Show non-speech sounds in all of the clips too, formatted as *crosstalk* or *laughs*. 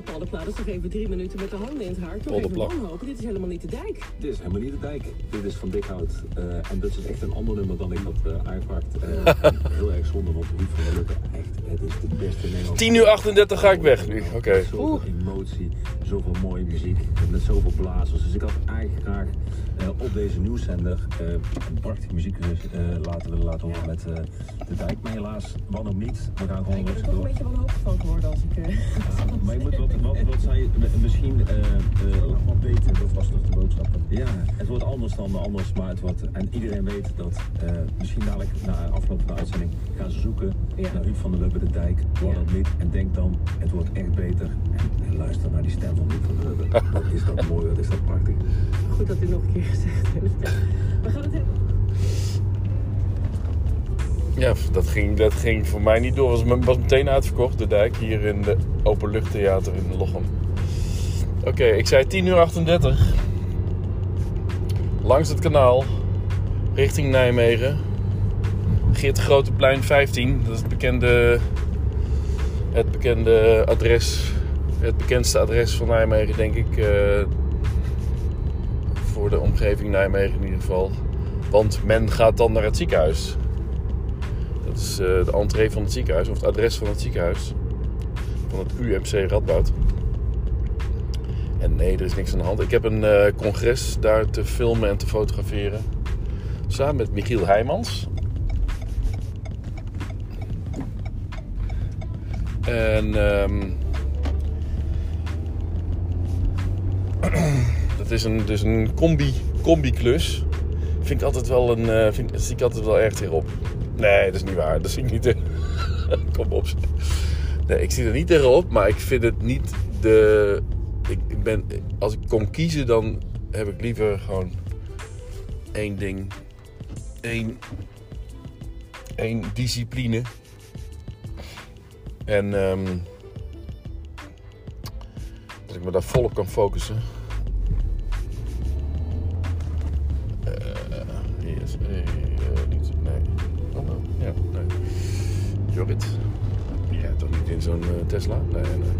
Nou, Paul de Plaat is toch even drie minuten met de handen in het haar. Toch even wanhopen. Dit is helemaal niet de dijk. Dit is helemaal niet de dijk. Dit is van Dikhout. Eh, en dat is echt een ander nummer dan ik had eh aangepakt. Eh, *laughs* heel erg zonde, want Huub van der het is de beste Nederlandse... 10 uur 38 ga ik weg nu. Oké. Zoveel emotie, zoveel mooie muziek, met zoveel blazers. Dus ik had eigenlijk graag eh, op deze nieuwszender eh, een prachtige muziek eh, laten willen laten horen met eh, de dijk. Maar helaas, wat ook niet. We gaan gewoon Ik ben er rustig toch een door. beetje wanhopig van geworden als ik... *laughs* Ja, maar je moet *laughs* wat, wat, wat zei misschien maar weten, dat was toch de boodschap. Ja, het wordt anders dan anders, maar het wordt, en iedereen weet dat eh, misschien dadelijk na afloop van de uitzending gaan ze zoeken Ja. naar Huub van der Lubbe, de dijk, Ja. dat niet. En denk dan, het wordt echt beter. En, en luister naar die stem van Huub van der Lubbe. *laughs* Wat is dat mooi, wat is dat prachtig. Goed dat u nog een keer gezegd heeft. We gaan het hebben. Ja, dat ging, dat ging voor mij niet door. Was, was meteen uitverkocht, de dijk, hier in de Openluchttheater in Lochem. Oké, ik zei 10 uur 38. Langs het kanaal, richting Nijmegen. Geert Groteplein 15, dat is het bekende, het bekende adres. Het bekendste adres van Nijmegen, denk ik. eh, voor de omgeving Nijmegen in ieder geval. Want men gaat dan naar het ziekenhuis. Dat is eh, de entree van het ziekenhuis, of het adres van het ziekenhuis. Van het UMC Radboud. En nee, er is niks aan de hand. Ik heb een eh, congres daar te filmen en te fotograferen. Samen met Michiel Heijmans. En ehm, *clears throat* dat is een, dus een combi, combi-klus. Vind ik altijd wel een. eh, vind, zie ik altijd wel erg tegenop. Nee, dat is niet waar. Dat zie ik niet. tegen- *laughs* Kom op. Nee, ik zie er niet tegenop, maar ik vind het niet de. Ik, ben, als ik kon kiezen, dan heb ik liever gewoon één ding. Één, één discipline. En ehm, dat ik me daar volop kan focussen. Eh, hier is, eh, nee. Oh, nou, ja, nee. Jorrit. Ja, toch niet in zo'n eh, Tesla? Nee, nee.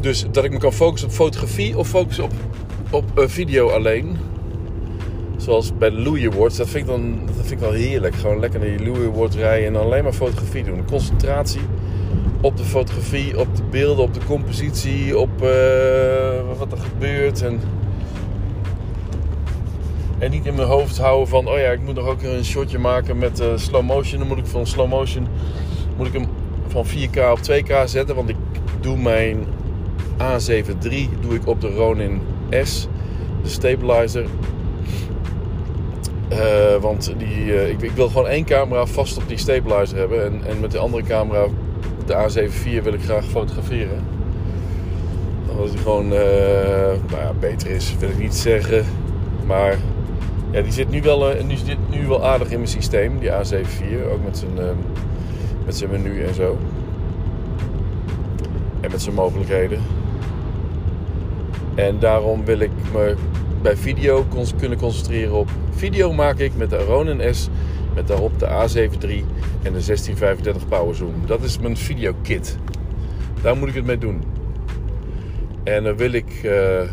Dus dat ik me kan focussen op fotografie of focussen op, op video alleen. Zoals bij de Louis Awards. Dat vind, ik dan, dat vind ik wel heerlijk. Gewoon lekker naar die Louis Awards rijden en alleen maar fotografie doen. Concentratie op de fotografie, op de beelden, op de compositie, op eh, wat er gebeurt. En, en niet in mijn hoofd houden van, oh ja, ik moet nog ook een shotje maken met eh, slow motion. Dan moet ik van slow motion moet ik hem van 4K op 2K zetten. Want ik doe mijn A7 III doe ik op de Ronin S, de stabilizer. Eh, want die, ik, ik wil gewoon één camera vast op die stabilizer hebben. En, en met de andere camera, de A7 IV, wil ik graag fotograferen. Omdat die gewoon eh, nou ja, beter is, wil ik niet zeggen. Maar ja, die zit nu wel, eh, die zit nu wel aardig in mijn systeem, die A7 IV. Ook met zijn, eh, met zijn menu en zo. En met zijn mogelijkheden. En daarom wil ik me bij video kunnen concentreren op video maak ik met de Ronin S met daarop de A7 III en de 1635 Power Zoom. Dat is mijn videokit. Daar moet ik het mee doen. En dan wil ik, eh,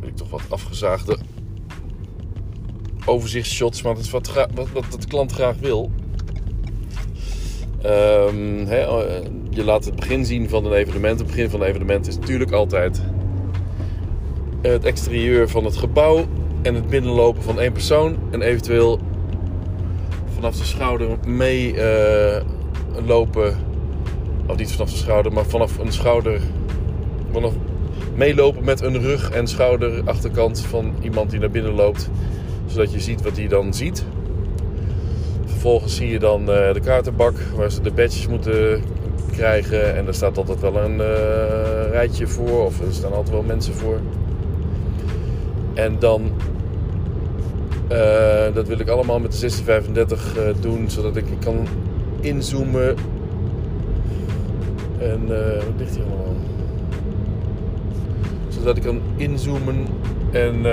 wil ik toch wat afgezaagde overzichtsshots, maar dat is wat, wat, wat, de klant graag wil. Ehm, hè, eh, je laat het begin zien van een evenement. Het begin van een evenement is natuurlijk altijd het exterieur van het gebouw en het binnenlopen van één persoon. En eventueel vanaf de schouder mee eh, lopen. Of niet vanaf de schouder, maar vanaf een schouder. Vanaf meelopen met een rug en schouder achterkant van iemand die naar binnen loopt. Zodat je ziet wat hij dan ziet. Vervolgens zie je dan eh, de kaartenbak waar ze de badges moeten krijgen. En daar staat altijd wel een eh, rijtje voor. Of er staan altijd wel mensen voor. En dan, eh, dat wil ik allemaal met de 1635 eh, doen, zodat ik kan inzoomen. En eh, wat ligt hier allemaal? Zodat ik kan inzoomen en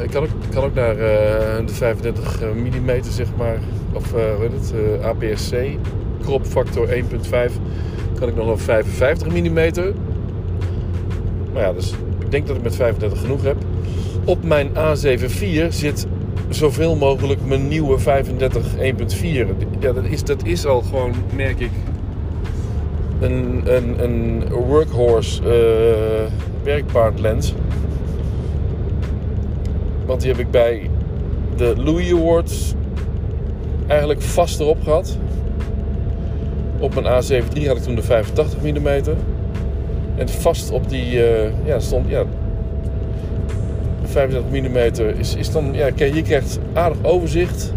Eh, ik kan ook, kan naar de 35 mm, zeg maar. Of hoe heet het? APS-C. Crop factor 1.5. Kan ik nog wel 55 mm. Maar ja, dus ik denk dat ik met 35 genoeg heb. Op mijn A7 IV zit zoveel mogelijk mijn nieuwe 35 1.4. Ja, dat is, dat is al gewoon, merk ik, een, een, een workhorse eh werkpaardlens. Want die heb ik bij de Louis Awards eigenlijk vast erop gehad. Op mijn A7 III had ik toen de 85 mm. En vast op die, eh, ja, stond, ja, 35 mm is, is dan, ja, je krijgt aardig overzicht.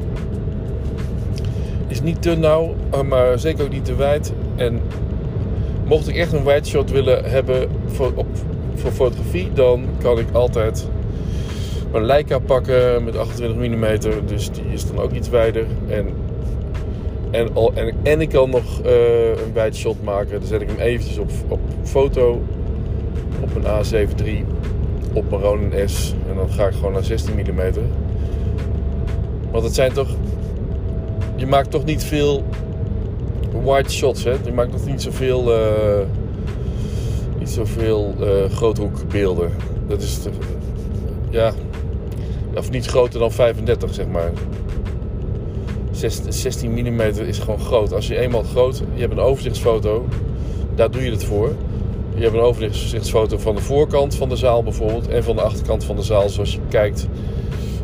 Is niet te nauw, eh, maar zeker ook niet te wijd. En mocht ik echt een wide shot willen hebben voor, op, voor fotografie, dan kan ik altijd mijn Leica pakken met 28 mm. Dus die is dan ook iets wijder. En, en, en, en ik kan nog eh, een wide shot maken. Dan zet ik hem eventjes op, op foto. Op mijn A7 III. Op mijn Ronin S. En dan ga ik gewoon naar 16 mm. Want het zijn toch... Je maakt toch niet veel wide shots, hè? Je maakt nog niet zoveel... eh niet zoveel eh groothoekbeelden. Dat is... te- ja... Of niet groter dan 35, zeg maar. 16 mm is gewoon groot. Als je eenmaal groot... Je hebt een overzichtsfoto. Daar doe je het voor. Je hebt een overzichtsfoto van de voorkant van de zaal bijvoorbeeld. En van de achterkant van de zaal. Zoals je kijkt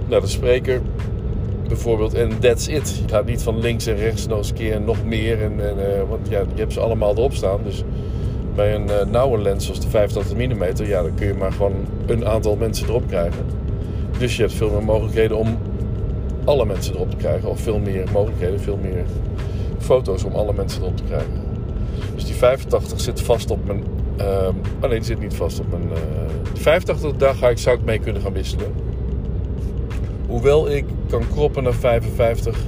naar de spreker bijvoorbeeld. En that's it. Je gaat niet van links en rechts nog eens een keer en nog meer. En, en, eh, want ja, je hebt ze allemaal erop staan. Dus bij een eh, nauwe lens zoals de 85 mm, ja, dan kun je maar gewoon een aantal mensen erop krijgen. Dus je hebt veel meer mogelijkheden om alle mensen erop te krijgen. Of veel meer mogelijkheden, veel meer foto's om alle mensen erop te krijgen. Dus die 85 zit vast op mijn. die zit niet vast op mijn. eh 85 daar ga ik, zou ik mee kunnen gaan wisselen. Hoewel ik kan kroppen naar 55.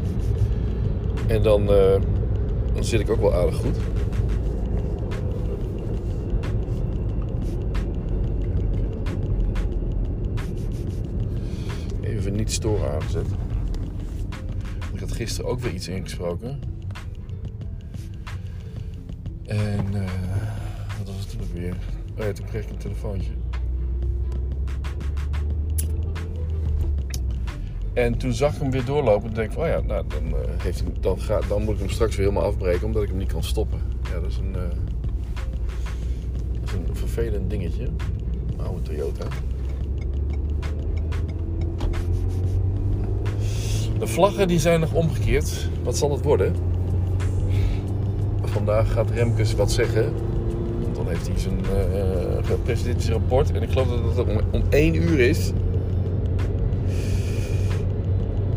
En dan, eh, dan zit ik ook wel aardig goed. Even niet storen aangezet. Had gisteren ook weer iets ingesproken. En eh, wat was het toen weer? Oh ja, toen kreeg ik een telefoontje. En toen zag ik hem weer doorlopen. En denk ik van, oh ja, nou, dan, eh, heeft hij, dan, ga, dan moet ik hem straks weer helemaal afbreken. Omdat ik hem niet kan stoppen. Ja, dat is een, eh, een vervelend dingetje. Oude Toyota. De vlaggen die zijn nog omgekeerd. Wat zal het worden? Vandaag gaat Remkes wat zeggen. Dan heeft hij zijn uh, gepresenteerd zijn rapport. En ik geloof dat het om, om 1 uur is.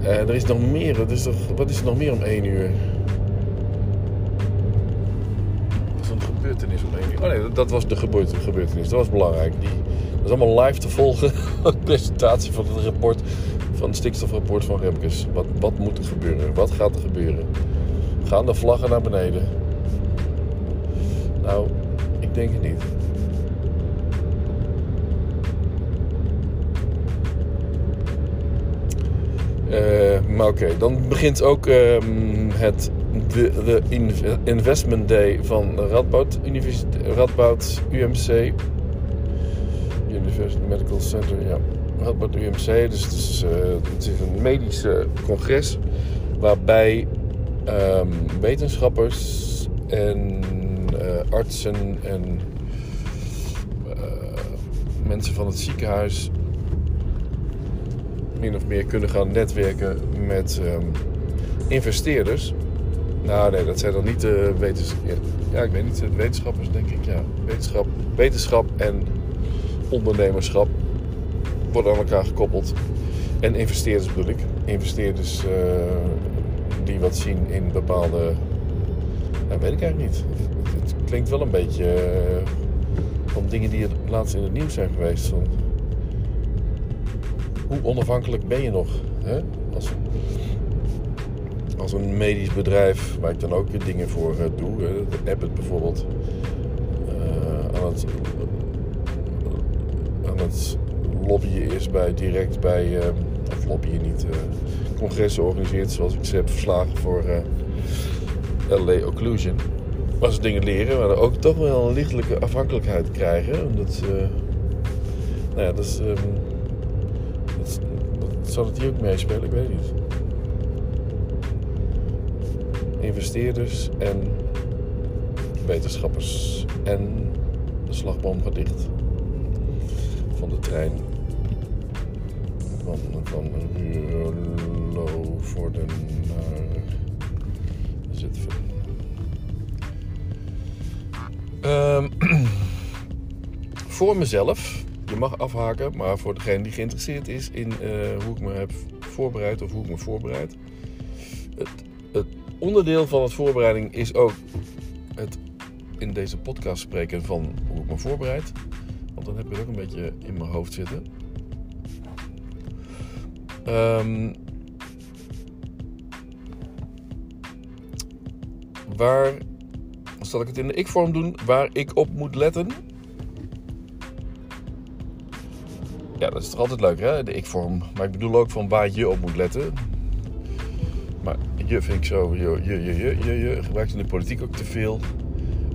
Eh, er is nog meer. Er is wat is er nog meer om 1 uur? Dat is een gebeurtenis om 1 uur. Oh nee, dat- was de gebeurte- gebeurtenis. Dat was belangrijk. Die, dat is allemaal live te volgen. *laughs* De presentatie van het rapport. Van het stikstofrapport van Remkes. Wat, wat moet er gebeuren? Wat gaat er gebeuren? Gaan de vlaggen naar beneden? Nou, ik denk het niet. Eh, maar oké, dan begint ook ehm, het de, de in- investment day van Radboud, Universiteit, Radboud UMC. University Medical Center, ja. UMC, dus het is, eh, het is een medisch eh, congres waarbij ehm, wetenschappers en eh, artsen en mensen van het ziekenhuis min of meer kunnen gaan netwerken met ehm, investeerders. Nou nee, dat zijn dan niet de wetenschappers. Ja, ik weet niet, wetenschappers denk ik. Ja, wetenschap, wetenschap en ondernemerschap worden aan elkaar gekoppeld. En investeerders bedoel ik. Investeerders eh, die wat zien in bepaalde... Nou, weet ik eigenlijk niet. Het, klinkt wel een beetje eh, van dingen die laatst in het nieuws zijn geweest. Hoe onafhankelijk ben je nog? Hè? Als, als een medisch bedrijf, waar ik dan ook dingen voor eh, doe, de Abbott bijvoorbeeld, aan, het, aan het lobbyen is bij direct bij, eh, of lobbyen niet, eh, congressen organiseert zoals ik ze heb verslagen voor eh, LA Occlusion. Maar ze dingen leren, maar ook toch wel een lichtelijke afhankelijkheid krijgen. Omdat nou ja, dat is, dat, zal het hier ook meespelen, ik weet niet. Investeerders en wetenschappers en de slagboom gaat dicht van de trein van, van Ruurlo-Vorden naar Zutphen. Ehm, *clears throat* voor mezelf, je mag afhaken, maar voor degene die geïnteresseerd is in eh, hoe ik me heb voorbereid of hoe ik me voorbereid. Het, het onderdeel van het voorbereiding is ook het in deze podcast spreken van hoe ik me voorbereid. Want dan heb ik het ook een beetje in mijn hoofd zitten. Ehm, waar zal ik het in de ik-vorm doen? Waar ik op moet letten? Ja, dat is toch altijd leuk, hè? De ik-vorm. Maar ik bedoel ook van waar je op moet letten. Maar je vind ik zo, je, je, je, je, je, je gebruikt in de politiek ook te veel.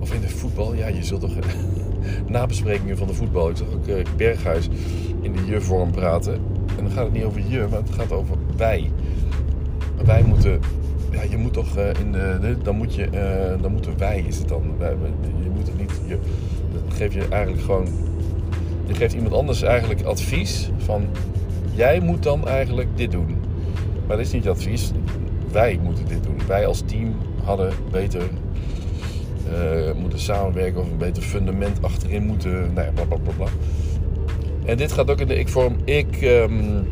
Of in de voetbal, ja, je zult toch *laughs* nabesprekingen van de voetbal. Ik zag ook uh, Berghuis in de je-vorm praten. En dan gaat het niet over je, maar het gaat over wij. Wij moeten, ja, je moet toch uh, in de, dan moet je, uh, dan moeten wij is het dan. Je moet het niet, je, dan geef je eigenlijk gewoon, je geeft iemand anders eigenlijk advies van, jij moet dan eigenlijk dit doen. Maar dat is niet advies, wij moeten dit doen. Wij als team hadden beter uh, moeten samenwerken of een beter fundament achterin moeten. Nou ja, bla bla bla. bla. En dit gaat ook in de ik-vorm. Ik um,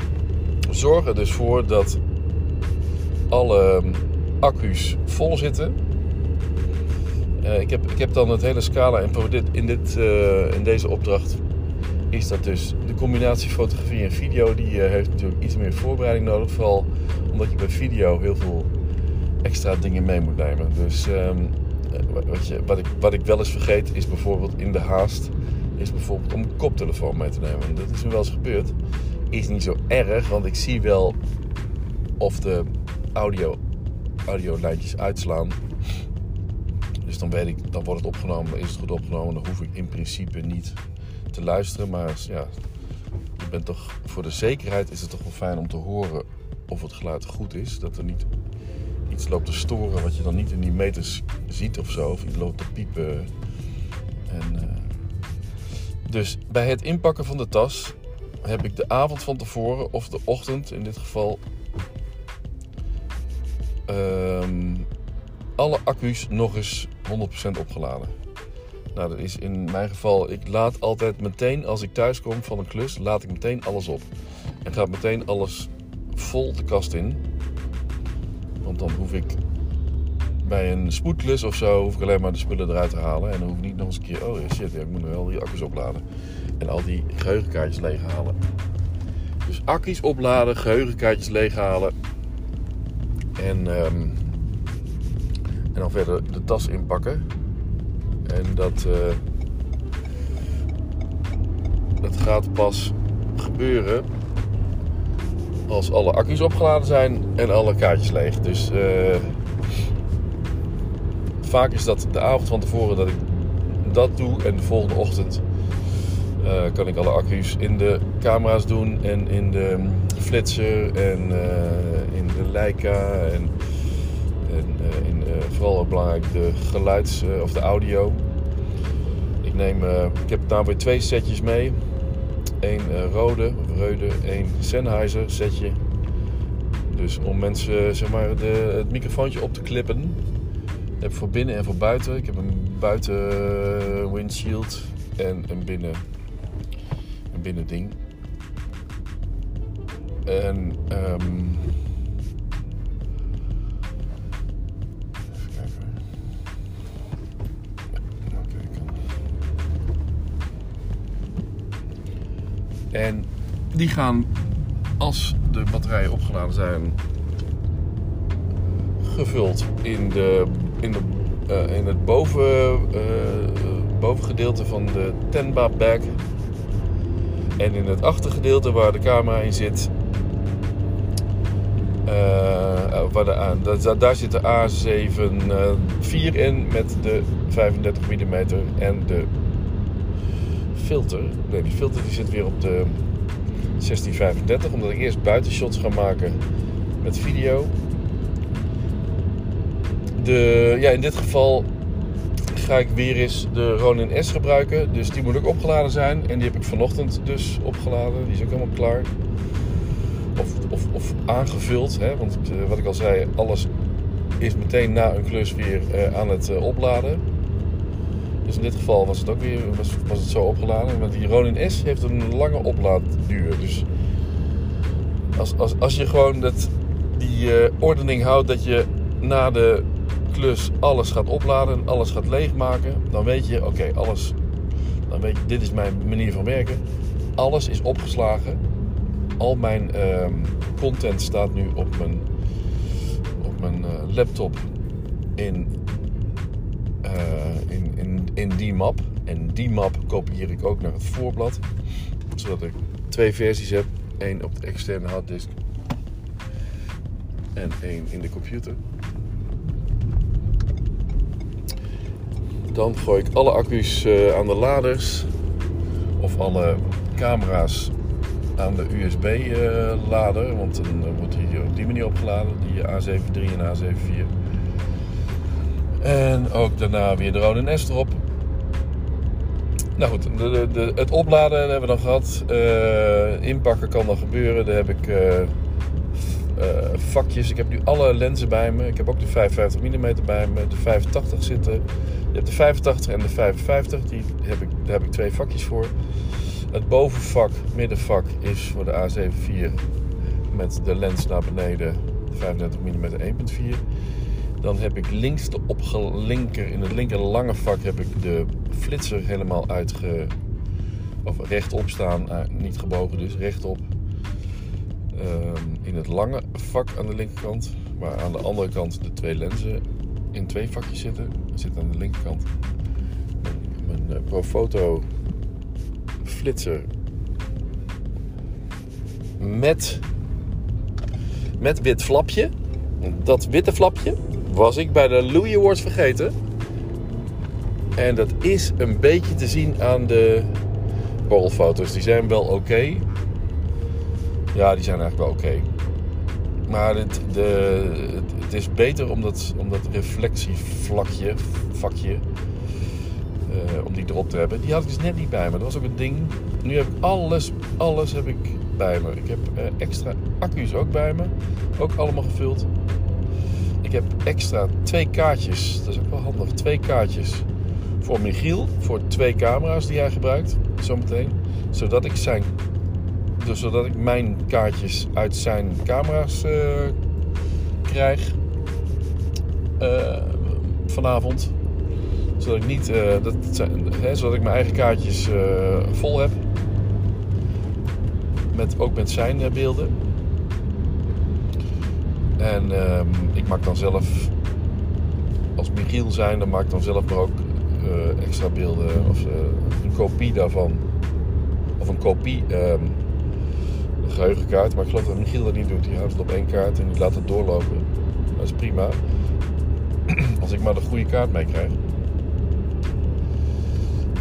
zorg er dus voor dat alle accu's vol zitten. Uh, ik, heb, ik heb dan het hele scala. En dit, in, dit, uh, in deze opdracht is dat dus de combinatie fotografie en video. Die heeft natuurlijk iets meer voorbereiding nodig. Vooral omdat je bij video heel veel extra dingen mee moet nemen. Dus. Um, wat, je, wat, ik, wat ik wel eens vergeet is bijvoorbeeld in de haast is bijvoorbeeld om een koptelefoon mee te nemen. Dat is me wel eens gebeurd. Is niet zo erg, want ik zie wel of de audio, audiolijntjes uitslaan. Dus dan weet ik, dan wordt het opgenomen, is het goed opgenomen. Dan hoef ik in principe niet te luisteren. Maar ja, je bent toch, voor de zekerheid is het toch wel fijn om te horen of het geluid goed is. Dat er niet iets loopt te storen wat je dan niet in die meters ziet of zo. Of iets loopt te piepen. En, uh... Dus bij het inpakken van de tas heb ik de avond van tevoren of de ochtend in dit geval um, alle accu's nog eens 100% opgeladen. Nou, dat is in mijn geval, ik laat altijd meteen als ik thuis kom van een klus, laat ik meteen alles op. En gaat meteen alles vol de kast in. Want dan hoef ik bij een spoedklus of zo hoef ik alleen maar de spullen eruit te halen. En dan hoef ik niet nog eens een keer, oh shit, ja, ik moet nog wel die accu's opladen. En al die geheugenkaartjes leeghalen. Dus accu's opladen, geheugenkaartjes leeghalen. En, um, en dan verder de tas inpakken. En dat, uh, dat gaat pas gebeuren als alle accu's opgeladen zijn en alle kaartjes leeg. Dus uh, vaak is dat de avond van tevoren dat ik dat doe. En de volgende ochtend uh, kan ik alle accu's in de camera's doen. En in de flitser. En uh, in de Leica. En, en in, vooral ook belangrijk de geluids- of de audio. Ik, neem, ik heb daar weer twee setjes mee. Eén rode, reude, één Sennheiser setje. Dus om mensen zeg maar, de, het microfoontje op te klippen. Heb voor binnen en voor buiten. Ik heb een buiten windshield en een binnen, een binnen ding. En um, En die gaan, als de batterijen opgeladen zijn, gevuld in, de, in, de, uh, in het boven, uh, bovengedeelte van de Tenba bag. En in het achtergedeelte waar de camera in zit, eh, waar de, daar, daar zit de A7 eh, 4 in met de 35 mm en de filter. Nee, die filter die zit weer op de 1635, omdat ik eerst buitenshots ga maken met video. Ja, in dit geval ga ik weer eens de Ronin S gebruiken. Dus die moet ook opgeladen zijn. En die heb ik vanochtend dus opgeladen. Die is ook helemaal klaar. Of, of, of aangevuld. Hè? Want eh, wat ik al zei, alles is meteen na een klus weer eh, aan het eh, opladen. Dus in dit geval was het ook weer was, was het zo opgeladen. Want die Ronin S heeft een lange oplaadduur. Dus als, als, als je gewoon dat, die ordening houdt dat je na de klus alles gaat opladen en alles gaat leegmaken, dan weet je, oké, alles. Dan weet je, dit is mijn manier van werken. Alles is opgeslagen. Al mijn ehm, content staat nu op mijn, op mijn eh, laptop in, eh, in, in, in die map. En die map kopieer ik ook naar het voorblad. Zodat ik twee versies heb. Eén op de externe harddisk. En één in de computer. Dan gooi ik alle accu's eh, aan de laders. Of alle camera's aan de USB-lader. want dan eh, wordt die op die manier opgeladen. Die A73 en A74. En ook daarna weer de Ronin S erop. Nou goed, de, de, het opladen hebben we dan gehad. Eh, inpakken kan dan gebeuren. Daar heb ik eh, eh, vakjes. Ik heb nu alle lenzen bij me. Ik heb ook de 55 mm bij me. De 85 zitten. Je hebt de 85 en de 55. Die heb ik, daar heb ik twee vakjes voor. Het bovenvak, middenvak, is voor de A74 met de lens naar beneden. De 35 mm 1.4. Dan heb ik links de opgelinker, in het linker lange vak heb ik de flitser helemaal uitge... Of rechtop staan, eh, niet gebogen dus, rechtop. Ehm, in het lange vak aan de linkerkant. Waar aan de andere kant de twee lenzen in twee vakjes zitten. Zit aan de linkerkant. Mijn, mijn eh, Profoto flitser. Met, met wit flapje. Dat witte flapje was ik bij de Louis Awards vergeten. En dat is een beetje te zien aan de borrelfoto's. Die zijn wel oké. Ja, die zijn eigenlijk wel oké. Maar het, de, het, is beter om dat, om dat reflectievlakje, vakje, eh, om die erop te hebben. Die had ik dus net niet bij me. Dat was ook een ding. Nu heb ik alles, alles heb ik bij me. Ik heb eh, extra accu's ook bij me. Ook allemaal gevuld. Ik heb extra twee kaartjes. Dat is ook wel handig. Twee kaartjes voor Michiel. Voor twee camera's die hij gebruikt. Zometeen. Zodat ik zijn... Dus zodat ik mijn kaartjes uit zijn camera's eh, krijg. eh, vanavond. Zodat ik niet... eh, dat hè, zodat ik mijn eigen kaartjes vol heb. Met, ook met zijn beelden. En ehm, ik maak dan zelf, als Michiel zijn, dan maak ik dan zelf maar ook extra beelden of een kopie daarvan. Of een kopie ehm, geheugenkaart. Maar ik geloof dat Michiel dat niet doet. Die houdt het op één kaart en die laat het doorlopen. Dat is prima. *clears throat* Als ik maar de goede kaart mee krijg.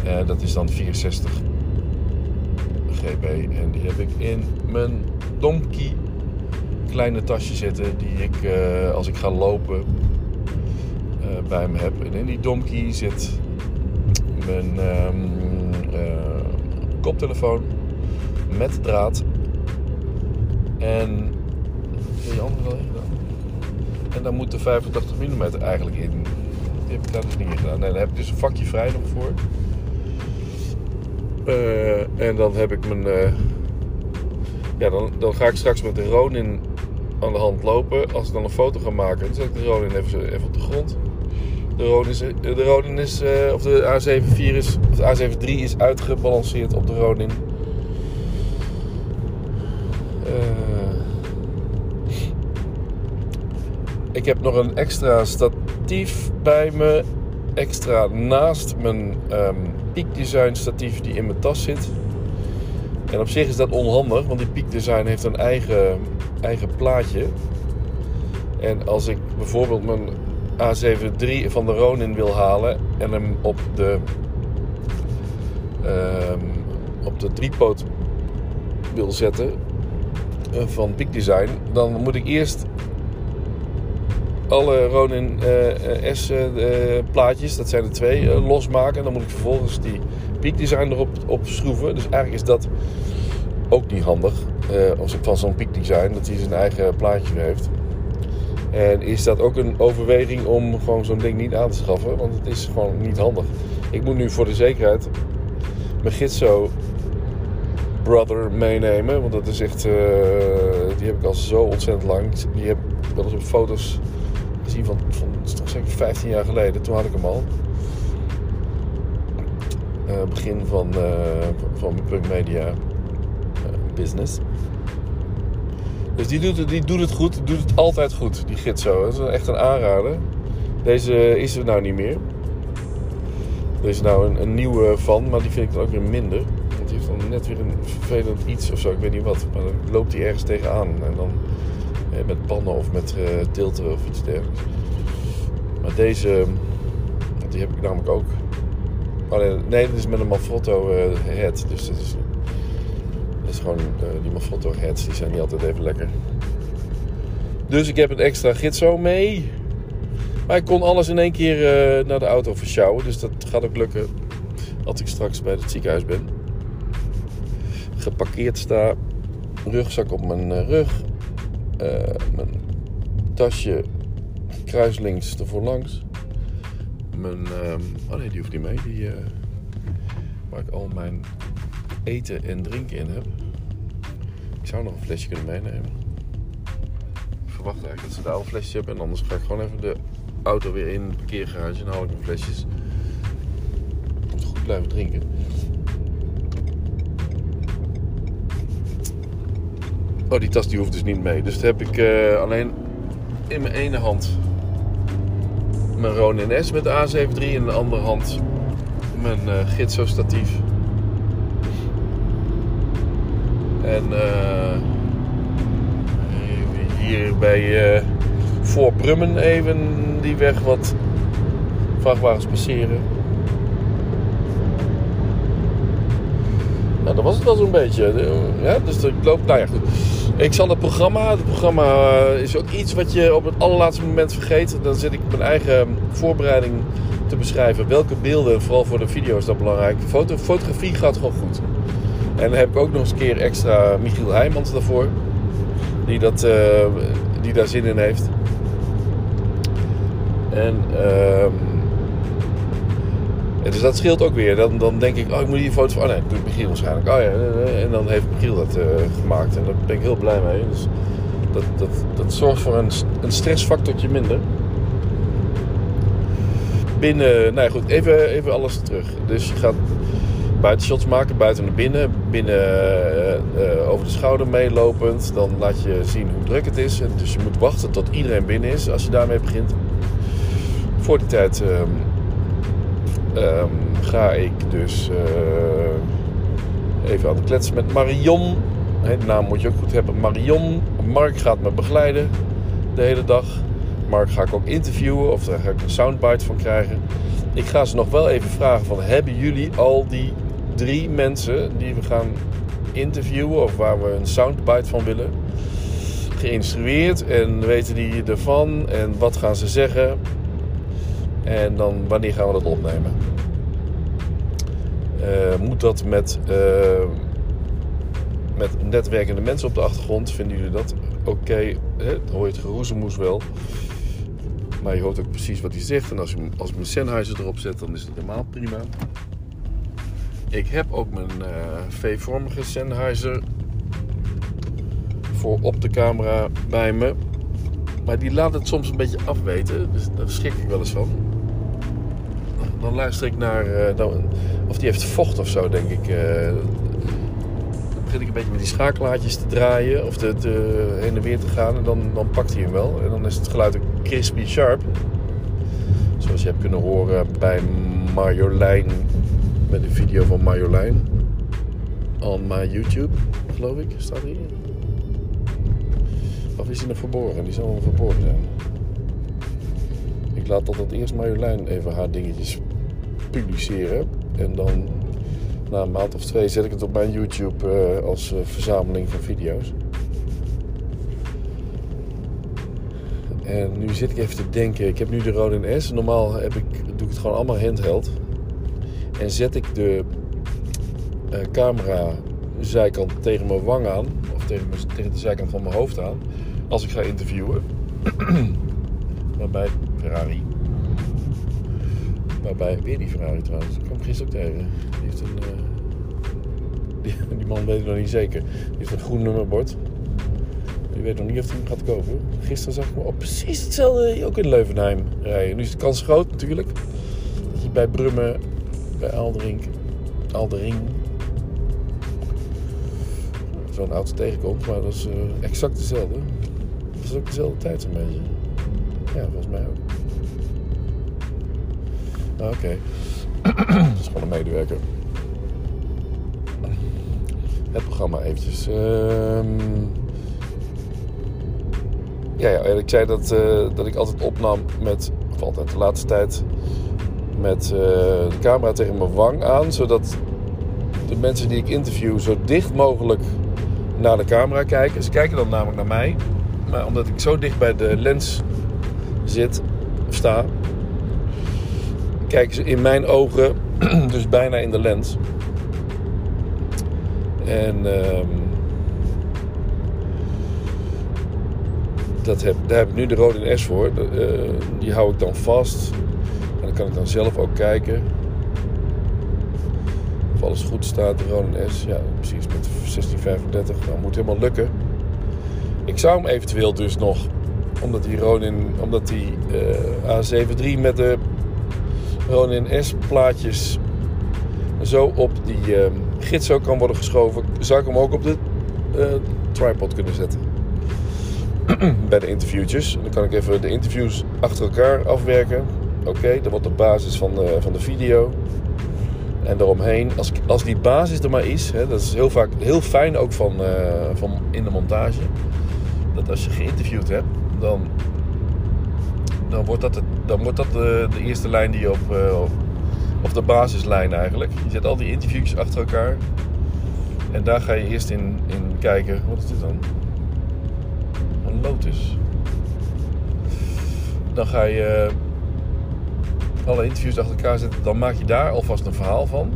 Eh, dat is dan 64 GB. En die heb ik in mijn Domkey kleine tasje zitten die ik eh, als ik ga lopen eh, bij me heb. En in die domkey zit mijn ehm, eh, koptelefoon met draad en die andere wel. En dan moet de 85 mm eigenlijk in. Die heb ik daar niet in gedaan. Nee, daar heb ik dus een vakje vrij nog voor. Eh, en dan heb ik mijn. eh, ja, dan, dan ga ik straks met de Ronin aan de hand lopen. Als ik dan een foto ga maken, dan zet ik de Ronin even, even op de grond. De Ronin is, de Ronin is eh, of de A74 is, de A73 is uitgebalanceerd op de Ronin. Eh, ik heb nog een extra statief bij me. Extra naast mijn ehm Peak Design statief die in mijn tas zit. En op zich is dat onhandig, want die Peak Design heeft een eigen, eigen plaatje. En als ik bijvoorbeeld mijn A7 III van de Ronin wil halen en hem op de, ehm, op de driepoot wil zetten eh, van Peak Design, dan moet ik eerst alle Ronin eh, S eh, plaatjes, dat zijn er twee, eh, losmaken. En dan moet ik vervolgens die Peak Design erop op schroeven. Dus eigenlijk is dat ook niet handig. eh, als van zo'n Peak Design, dat hij zijn eigen plaatje heeft. En is dat ook een overweging om gewoon zo'n ding niet aan te schaffen? Want het is gewoon niet handig. Ik moet nu voor de zekerheid mijn Gitso Brother meenemen. Want dat is echt, eh, die heb ik al zo ontzettend lang. Die heb ik wel eens op foto's gezien van, van toch zeker 15 jaar geleden. Toen had ik hem al. Eh, begin van, eh, van mijn punk media eh, business. Dus die doet, het, die doet het goed. Die doet het altijd goed, die Gitso. Dat is echt een aanrader. Deze is er nou niet meer. Er is nou een, een nieuwe van, maar die vind ik dan ook weer minder. Want die heeft dan net weer een vervelend iets of zo, ik weet niet wat. Maar dan loopt hij ergens tegenaan. En dan met pannen of met eh, tilten of iets dergelijks. Maar deze, die heb ik namelijk ook. Alleen, nee, dit is met een Manfrotto eh, head. Dus dat is, is gewoon, eh, die Manfrotto heads, die zijn niet altijd even lekker. Dus ik heb een extra gitso mee. Maar ik kon alles in één keer eh, naar de auto versjouwen. Dus dat gaat ook lukken als ik straks bij het ziekenhuis ben. Geparkeerd sta. Rugzak op mijn eh, rug. Eh, mijn tasje kruislinks ervoor langs. Mijn, ehm, oh nee, die hoeft niet mee. Die, eh, waar ik al mijn eten en drinken in heb. Ik zou nog een flesje kunnen meenemen. Ik verwacht eigenlijk dat ze daar al een flesje hebben. En anders ga ik gewoon even de auto weer in het parkeergarage en haal ik mijn flesjes. Ik moet goed blijven drinken. Oh, die tas die hoeft dus niet mee. Dus dan heb ik eh, alleen in mijn ene hand mijn Ronin S met de A73 en in de andere hand mijn uh, Gitso statief. En eh, hier bij uh, voor Brummen even die weg wat vrachtwagens passeren. Nou, dat was het wel zo'n beetje. Ja, dus ik loop, nou ja. Ik zal het programma, het programma is ook iets wat je op het allerlaatste moment vergeet. Dan zit ik mijn eigen voorbereiding te beschrijven. Welke beelden, vooral voor de video is dat belangrijk. Foto, fotografie gaat gewoon goed. En dan heb ik ook nog eens een keer extra Michiel Heijmans daarvoor. Die, dat, uh, die daar zin in heeft. En uh, dus dat scheelt ook weer. Dan, dan denk ik, oh ik moet hier foto's van. Oh nee, dat doet Michiel waarschijnlijk. Oh ja, en dan heeft Michiel dat uh, gemaakt. En daar ben ik heel blij mee. Dus dat, dat, dat zorgt voor een, een stressfactortje minder. Binnen, nou ja, goed, even, even alles terug. Dus je gaat buitenshots maken, buiten naar binnen. Binnen uh, uh, over de schouder meelopend. Dan laat je zien hoe druk het is. En dus je moet wachten tot iedereen binnen is als je daarmee begint. Voor die tijd um, ga ik dus uh, even aan de kletsen met Marion. De naam moet je ook goed hebben. Marion. Mark gaat me begeleiden de hele dag. Mark ga ik ook interviewen of daar ga ik een soundbite van krijgen. Ik ga ze nog wel even vragen van hebben jullie al die drie mensen die we gaan interviewen of waar we een soundbite van willen geïnstrueerd en weten die ervan en wat gaan ze zeggen en dan wanneer gaan we dat opnemen. Uh, moet dat met, uh, met netwerkende mensen op de achtergrond? Vinden jullie dat oké? Okay? Dan hoor je het geroezemoes wel. Maar je hoort ook precies wat hij zegt. En als, je, als ik mijn Sennheiser erop zet, dan is het helemaal prima. Ik heb ook mijn uh, V-vormige Sennheiser voor op de camera bij me. Maar die laat het soms een beetje afweten. Dus daar schrik ik wel eens van. Dan luister ik naar... Uh, dan, of die heeft vocht of zo, denk ik. Uh, dan begin ik een beetje met die schakelaartjes te draaien. Of te, heen en weer te gaan. En dan, dan pakt hij hem wel. En dan is het geluid crispy sharp. Zoals je hebt kunnen horen bij Marjolein. Met de video van Marjolein. on my YouTube, geloof ik. Staat hier. Of is hij nog verborgen? Die zal wel verborgen zijn. Ik laat altijd eerst Marjolein even haar dingetjes publiceren. En dan na een maand of twee zet ik het op mijn YouTube eh, als eh, verzameling van video's. En nu zit ik even te denken. Ik heb nu de Ronin S. Normaal heb ik, doe ik het gewoon allemaal handheld. En zet ik de eh, camera zijkant tegen mijn wang aan. Of tegen, tegen de zijkant van mijn hoofd aan. Als ik ga interviewen. *clears throat* Waarbij Ferrari. Waarbij, weer die Ferrari trouwens. Ik kwam gisteren ook tegen. Die heeft een... eh, die, *laughs* man weet het nog niet zeker. Die heeft een groen nummerbord. Je weet nog niet of hij hem gaat kopen. Gisteren zag ik me op precies hetzelfde ook in Leuvenheim rijden. Nu is de kans groot natuurlijk. Dat je bij Brummen, bij Alderink, Aldering... zo'n auto tegenkomt. Maar dat is eh, exact dezelfde. Dat is ook dezelfde tijd zo'n beetje. Ja, volgens mij ook. Ah, Oké. *clears throat* dat is gewoon een medewerker. Het programma eventjes. Ehm, ja, ja, ik zei dat, eh, dat ik altijd opnam met, of altijd de laatste tijd, met eh, de camera tegen mijn wang aan. Zodat de mensen die ik interview zo dicht mogelijk naar de camera kijken. Ze kijken dan namelijk naar mij. Maar omdat ik zo dicht bij de lens zit, sta, kijken ze in mijn ogen, *clears throat* dus bijna in de lens. En ehm, dat heb, daar heb ik nu de Rodin S voor. Eh, die hou ik dan vast. En dan kan ik dan zelf ook kijken. Of alles goed staat, de Rodin S. Ja, precies met 1635. Nou, moet helemaal lukken. Ik zou hem eventueel dus nog, omdat die Ronin, omdat die eh, A73 met de Ronin S plaatjes zo op die eh, gids ook kan worden geschoven, zou ik hem ook op de eh, tripod kunnen zetten. *clears throat* Bij de interviewtjes. Dan kan ik even de interviews achter elkaar afwerken. Oké, dat wordt de basis van de, van de video. En daaromheen, als, als die basis er maar is, hè, dat is heel vaak heel fijn ook van, eh, van in de montage. Dat als je geïnterviewd hebt, dan, dan wordt dat, wordt dat de, de eerste lijn die je op, eh, op- of de basislijn eigenlijk. Je zet al die interviews achter elkaar. En daar ga je eerst in, in kijken. Wat is dit dan? Een Lotus. Dan ga je alle interviews achter elkaar zetten. Dan maak je daar alvast een verhaal van.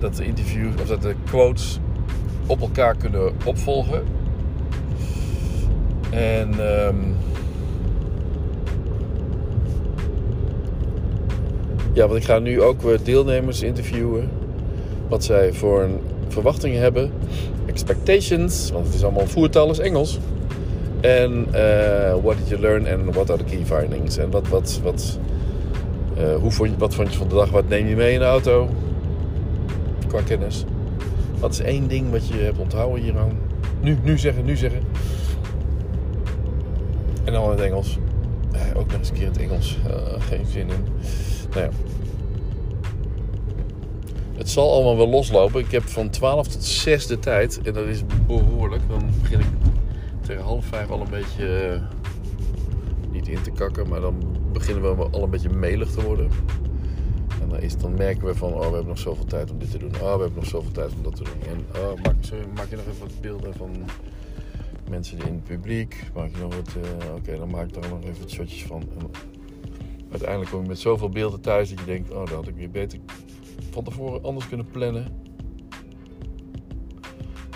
Dat de interviews of dat de quotes op elkaar kunnen opvolgen. En ehm, ja, want ik ga nu ook weer deelnemers interviewen. Wat zij voor een verwachtingen hebben. Expectations, want het is allemaal voertaal is Engels. En eh, what did you learn and what are the key findings? En wat, wat, wat, eh, hoe vond je, wat vond je van de dag? Wat neem je mee in de auto? Qua kennis. Wat is één ding wat je hebt onthouden hieraan? Nu, nu zeggen, nu zeggen. En dan in het Engels. Eh, ook nog eens een keer in het Engels. Eh, geen zin in. Nou ja. Het zal allemaal wel loslopen. Ik heb van 12 tot 6 de tijd. En dat is behoorlijk. Dan begin ik tegen half vijf al een beetje... eh, niet in te kakken, maar dan beginnen we al een beetje melig te worden. En dan, is, dan merken we van, oh, we hebben nog zoveel tijd om dit te doen. Oh, we hebben nog zoveel tijd om dat te doen. En oh, maak, maak je nog even wat beelden van mensen in het publiek. Maak je nog wat, eh, oké, dan maak ik daar nog even wat shotjes van. Uiteindelijk kom je met zoveel beelden thuis dat je denkt, oh, dat had ik weer beter van tevoren anders kunnen plannen.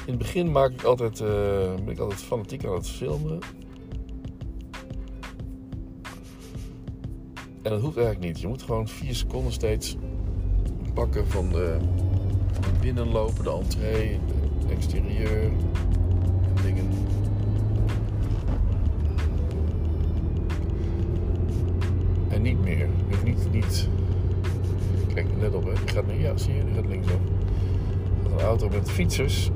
In het begin maak ik altijd, eh, ben ik altijd fanatiek aan het filmen. En dat hoeft eigenlijk niet. Je moet gewoon vier seconden steeds pakken van de binnenlopen, de entree, de exterieur niet, niet... Kijk, let op hè. Die gaat nu, ja zie je, die gaat gaat een auto met fietsers.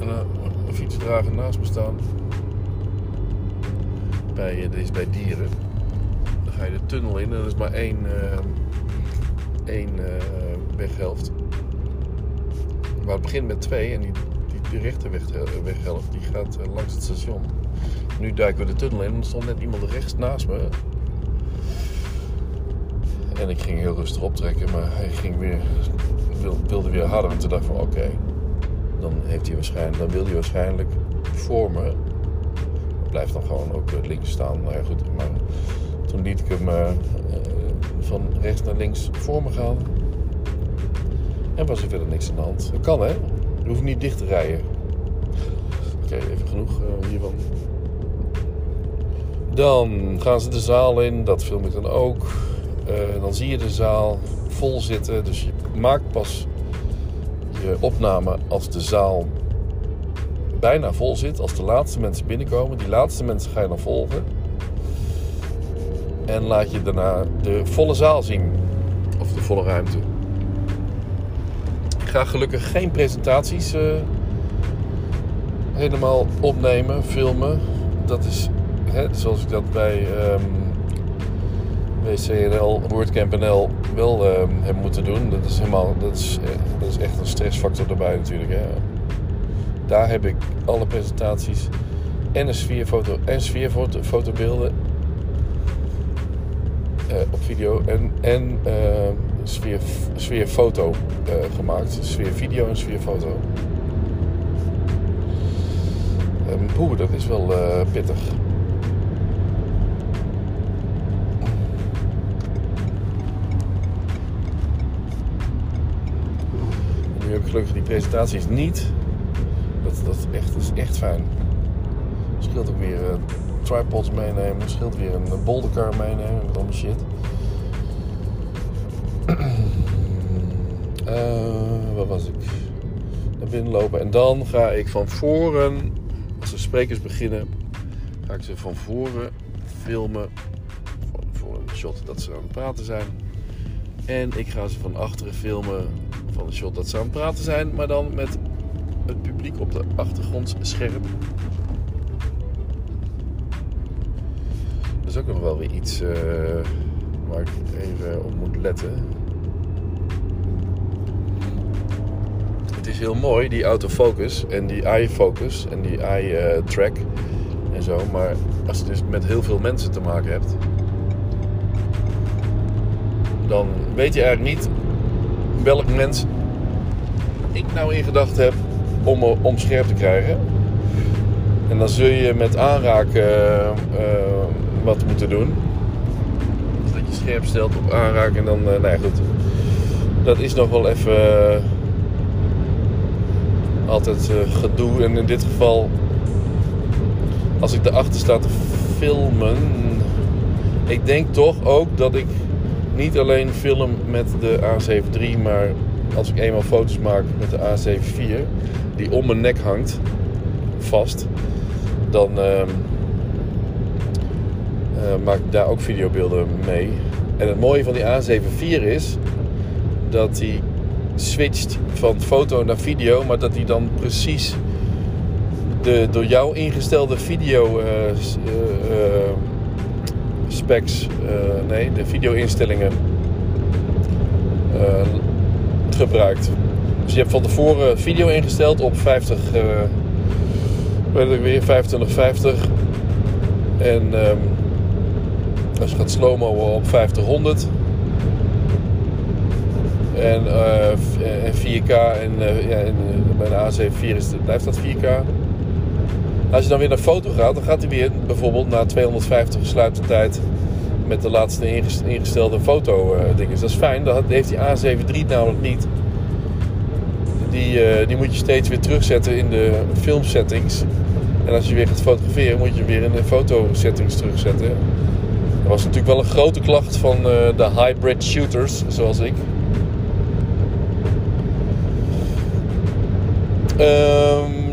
En een, een fietsdrager naast me staan. Bij, eh, dit is bij dieren. Dan ga je de tunnel in en er is maar één, eh, één eh, weghelft. Maar het begint met twee en die, die, die rechterweg, weghelft die gaat langs het station. Nu duiken we de tunnel in en er stond net iemand rechts naast me. En ik ging heel rustig optrekken, maar hij ging weer, wil- wilde weer harder. En toen dacht ik van oké, dan, heeft hij waarschijnlijk, dan wil hij waarschijnlijk voor me. Blijft dan gewoon ook eh, links staan. Nou ja, goed, maar toen liet ik hem eh, eh, van rechts naar links voor me gaan. En was er verder niks aan de hand. Dat kan hè, je hoeft niet dicht te rijden. Oké, even genoeg eh, hiervan. Dan gaan ze de zaal in, dat film ik dan ook. Eh, dan zie je de zaal vol zitten. Dus je maakt pas je opname als de zaal bijna vol zit. Als de laatste mensen binnenkomen. Die laatste mensen ga je dan volgen. En laat je daarna de volle zaal zien. Of de volle ruimte. Ik ga gelukkig geen presentaties eh, helemaal opnemen, filmen. Dat is hè, zoals ik dat bij ehm WCNL, WordCamp NL wel ehm, heb moeten doen. Dat is, helemaal, dat, is, eh, dat is echt een stressfactor erbij natuurlijk. Hè. Daar heb ik alle presentaties en een sfeerfoto en sfeerfoto fotobeelden eh, op video en, en eh, sfeer, sfeerfoto eh, gemaakt. Sfeervideo en sfeerfoto. Um, dat is wel pittig. Nu heb ik gelukkig die presentaties niet. Dat, dat, is echt, is echt fijn. Scheelt ook weer eh, tripods meenemen. Scheelt weer een eh, bouldercar meenemen. Met allemaal shit. *clears throat* Eh, waar was ik? Naar binnen lopen. En dan ga ik van voren, als de sprekers beginnen, ga ik ze van voren filmen. Voor een shot dat ze aan het praten zijn. En ik ga ze van achteren filmen van een shot dat ze aan het praten zijn. Maar dan met het publiek op de achtergrond scherp. Dat is ook nog wel weer iets eh, waar ik even op moet letten. Het is heel mooi, die autofocus en die eye-focus en die eye-track en zo. Maar als je dus met heel veel mensen te maken hebt, dan weet je eigenlijk niet welk mens ik nou in gedachten heb om, om scherp te krijgen. En dan zul je met aanraken eh, eh, wat moeten doen. Dat je scherp stelt op aanraken en dan, eh, nou ja goed. Dat is nog wel even altijd gedoe. En in dit geval, als ik erachter sta te filmen, ik denk toch ook dat ik niet alleen film met de A7 III, maar als ik eenmaal foto's maak met de A7 IV, die om mijn nek hangt, vast, dan ehm, eh, maak ik daar ook videobeelden mee. En het mooie van die A7 IV is dat die switcht van foto naar video, maar dat die dan precies de door jou ingestelde video eh, eh, specs, eh, nee, de video-instellingen eh, gebruikt. Dus je hebt van tevoren video ingesteld op 50, eh weet ik weer, 2550. En ehm, als je gaat slow-mo op 50-100. En, en 4K en, eh, ja, en bij de A74 is het, blijft dat 4K. Als je dan weer naar foto gaat, dan gaat hij weer bijvoorbeeld naar 250 sluitertijd met de laatste inges- ingestelde foto eh, dingen. Dus dat is fijn, dat heeft die A7 III namelijk niet. Die, eh, die moet je steeds weer terugzetten in de filmsettings. En als je weer gaat fotograferen, moet je weer in de fotosettings terugzetten. Dat was natuurlijk wel een grote klacht van eh, de hybrid shooters, zoals ik. Ehm,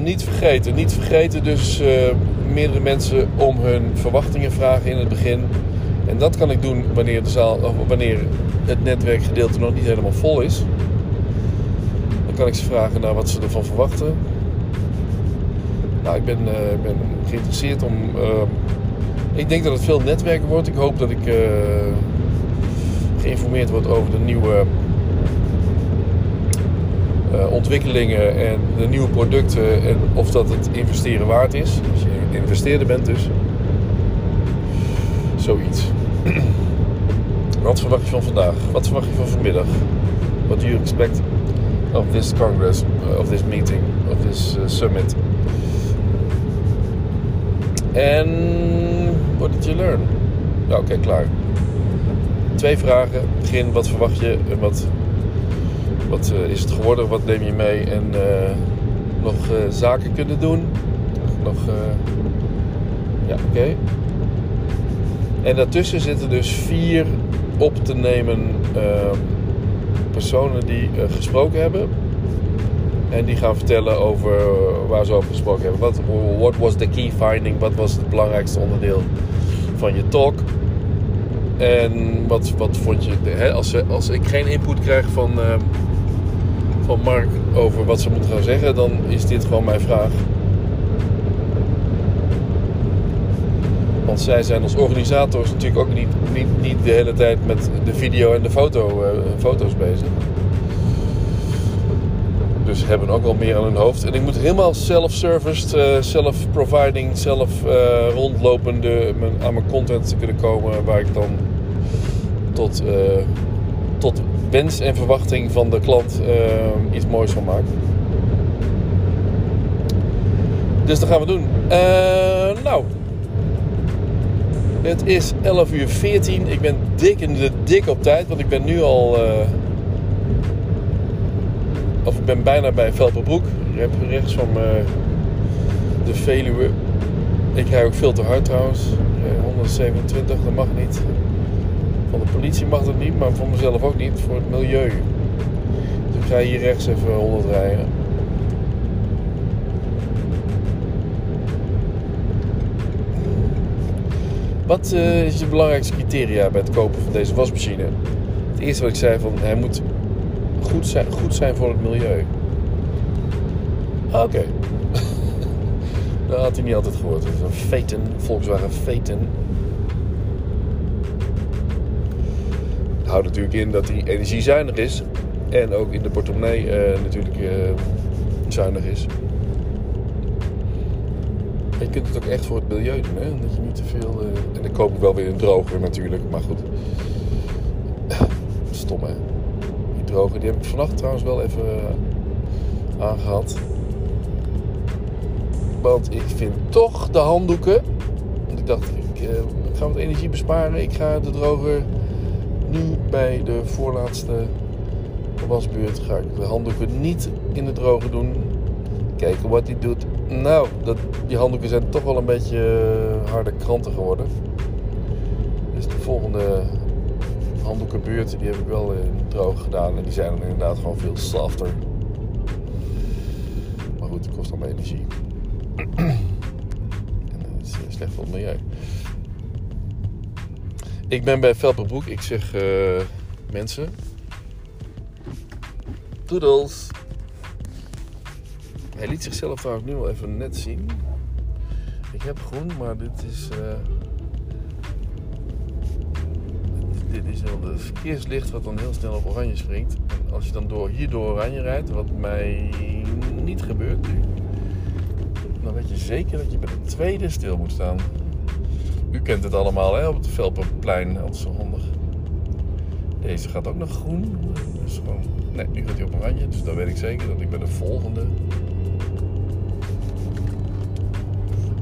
niet vergeten, niet vergeten dus eh, meerdere mensen om hun verwachtingen vragen in het begin. En dat kan ik doen wanneer, de zaal, wanneer het netwerkgedeelte nog niet helemaal vol is. Dan kan ik ze vragen naar wat ze ervan verwachten. Nou, ik ben, eh, ben geïnteresseerd om. eh, ik denk dat het veel netwerken wordt. Ik hoop dat ik geïnformeerd word over de nieuwe eh, ontwikkelingen en de nieuwe producten en of dat het investeren waard is. Als je investeerder bent dus. Zoiets. *clears throat* Wat verwacht je van vandaag? Wat verwacht je van vanmiddag? What do you expect of this congress, uh, of this meeting, of this uh, summit? En what did you learn? Ja, Oké, klaar. Twee vragen. Begin, wat verwacht je en wat, wat uh, is het geworden? Wat neem je mee? En uh, nog uh, zaken kunnen doen? Nog, ja, oké. En daartussen zitten dus vier op te nemen ehm, personen die gesproken hebben. En die gaan vertellen over waar ze over gesproken hebben. Wat what was the key finding? Wat was het belangrijkste onderdeel van je talk? En wat, wat vond je, hè, als, als ik geen input krijg van, uh, van Mark over wat ze moeten gaan zeggen, dan is dit gewoon mijn vraag. Want zij zijn als organisators natuurlijk ook niet, niet, niet de hele tijd met de video en de foto, uh, foto's bezig. Dus hebben ook wel meer aan hun hoofd. En ik moet helemaal self-serviced, uh, self-providing, self uh, rondlopende aan mijn content te kunnen komen. Waar ik dan tot wens en verwachting van de klant iets moois van maak. Dus dat gaan we doen. nou, het is 11 uur 14. Ik ben dik in de dik op tijd, want ik ben nu al of ik ben bijna bij Velperbroek. Je rechts van de Veluwe. Ik rij ook veel te hard trouwens. 127, dat mag niet. Van de politie mag dat niet, maar voor mezelf ook niet. Voor het milieu. Dus ik ga hier rechts even 100 rijden. Wat uh, is je belangrijkste criteria bij het kopen van deze wasmachine? Het eerste wat ik zei van hij moet goed zijn, goed zijn voor het milieu. Oké. Okay. *laughs* dat had hij niet altijd gehoord. Een Phaeton, Volkswagen Phaeton. Houdt natuurlijk in dat hij energiezuinig is. En ook in de portemonnee uh, natuurlijk uh, zuinig is. Je kunt het ook echt voor het milieu doen. Hè? Dat je niet te veel... Uh... En dan koop ik wel weer een droger natuurlijk. Maar goed. *clears throat* Stom hè. Die heb ik vannacht trouwens wel even aangehad. Want ik vind toch de handdoeken. Want ik dacht, ik uh, ga wat energie besparen. Ik ga de droger nu bij de voorlaatste wasbeurt. Ga ik de handdoeken niet in de droger doen. Kijken wat hij doet. Nou, dat, die handdoeken zijn toch wel een beetje uh, harde kranten geworden. Dus de volgende handdoekenbuurt, die heb ik wel in droog gedaan. En die zijn dan inderdaad gewoon veel softer. Maar goed, het kost allemaal energie. *clears throat* en dat is eh, slecht voor het milieu. Ik ben bij Velperbroek. Ik zeg uh, mensen. Doedels. Hij liet zichzelf trouwens nu wel even net zien. Ik heb groen, maar dit is... Uh, dit is wel de verkeerslicht wat dan heel snel op oranje springt. En als je dan door, hier door oranje rijdt, wat mij niet gebeurt nu, dan weet je zeker dat je bij de tweede stil moet staan. U kent het allemaal hè, op het Velperplein, dat is zo handig. Deze gaat ook nog groen. Dus gewoon, nee, nu gaat hij op oranje, dus dan weet ik zeker dat ik bij de volgende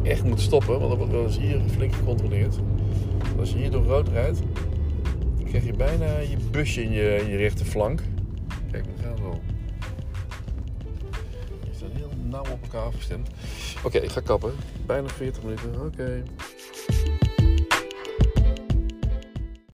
echt moet stoppen, want dan wordt wel eens hier flink gecontroleerd. Als je hier door rood rijdt, krijg je bijna je busje in je, in je rechterflank. Kijk, we gaan wel. Je staat heel nauw op elkaar afgestemd. Oké, ik ga kappen. Bijna 40 minuten. Oké.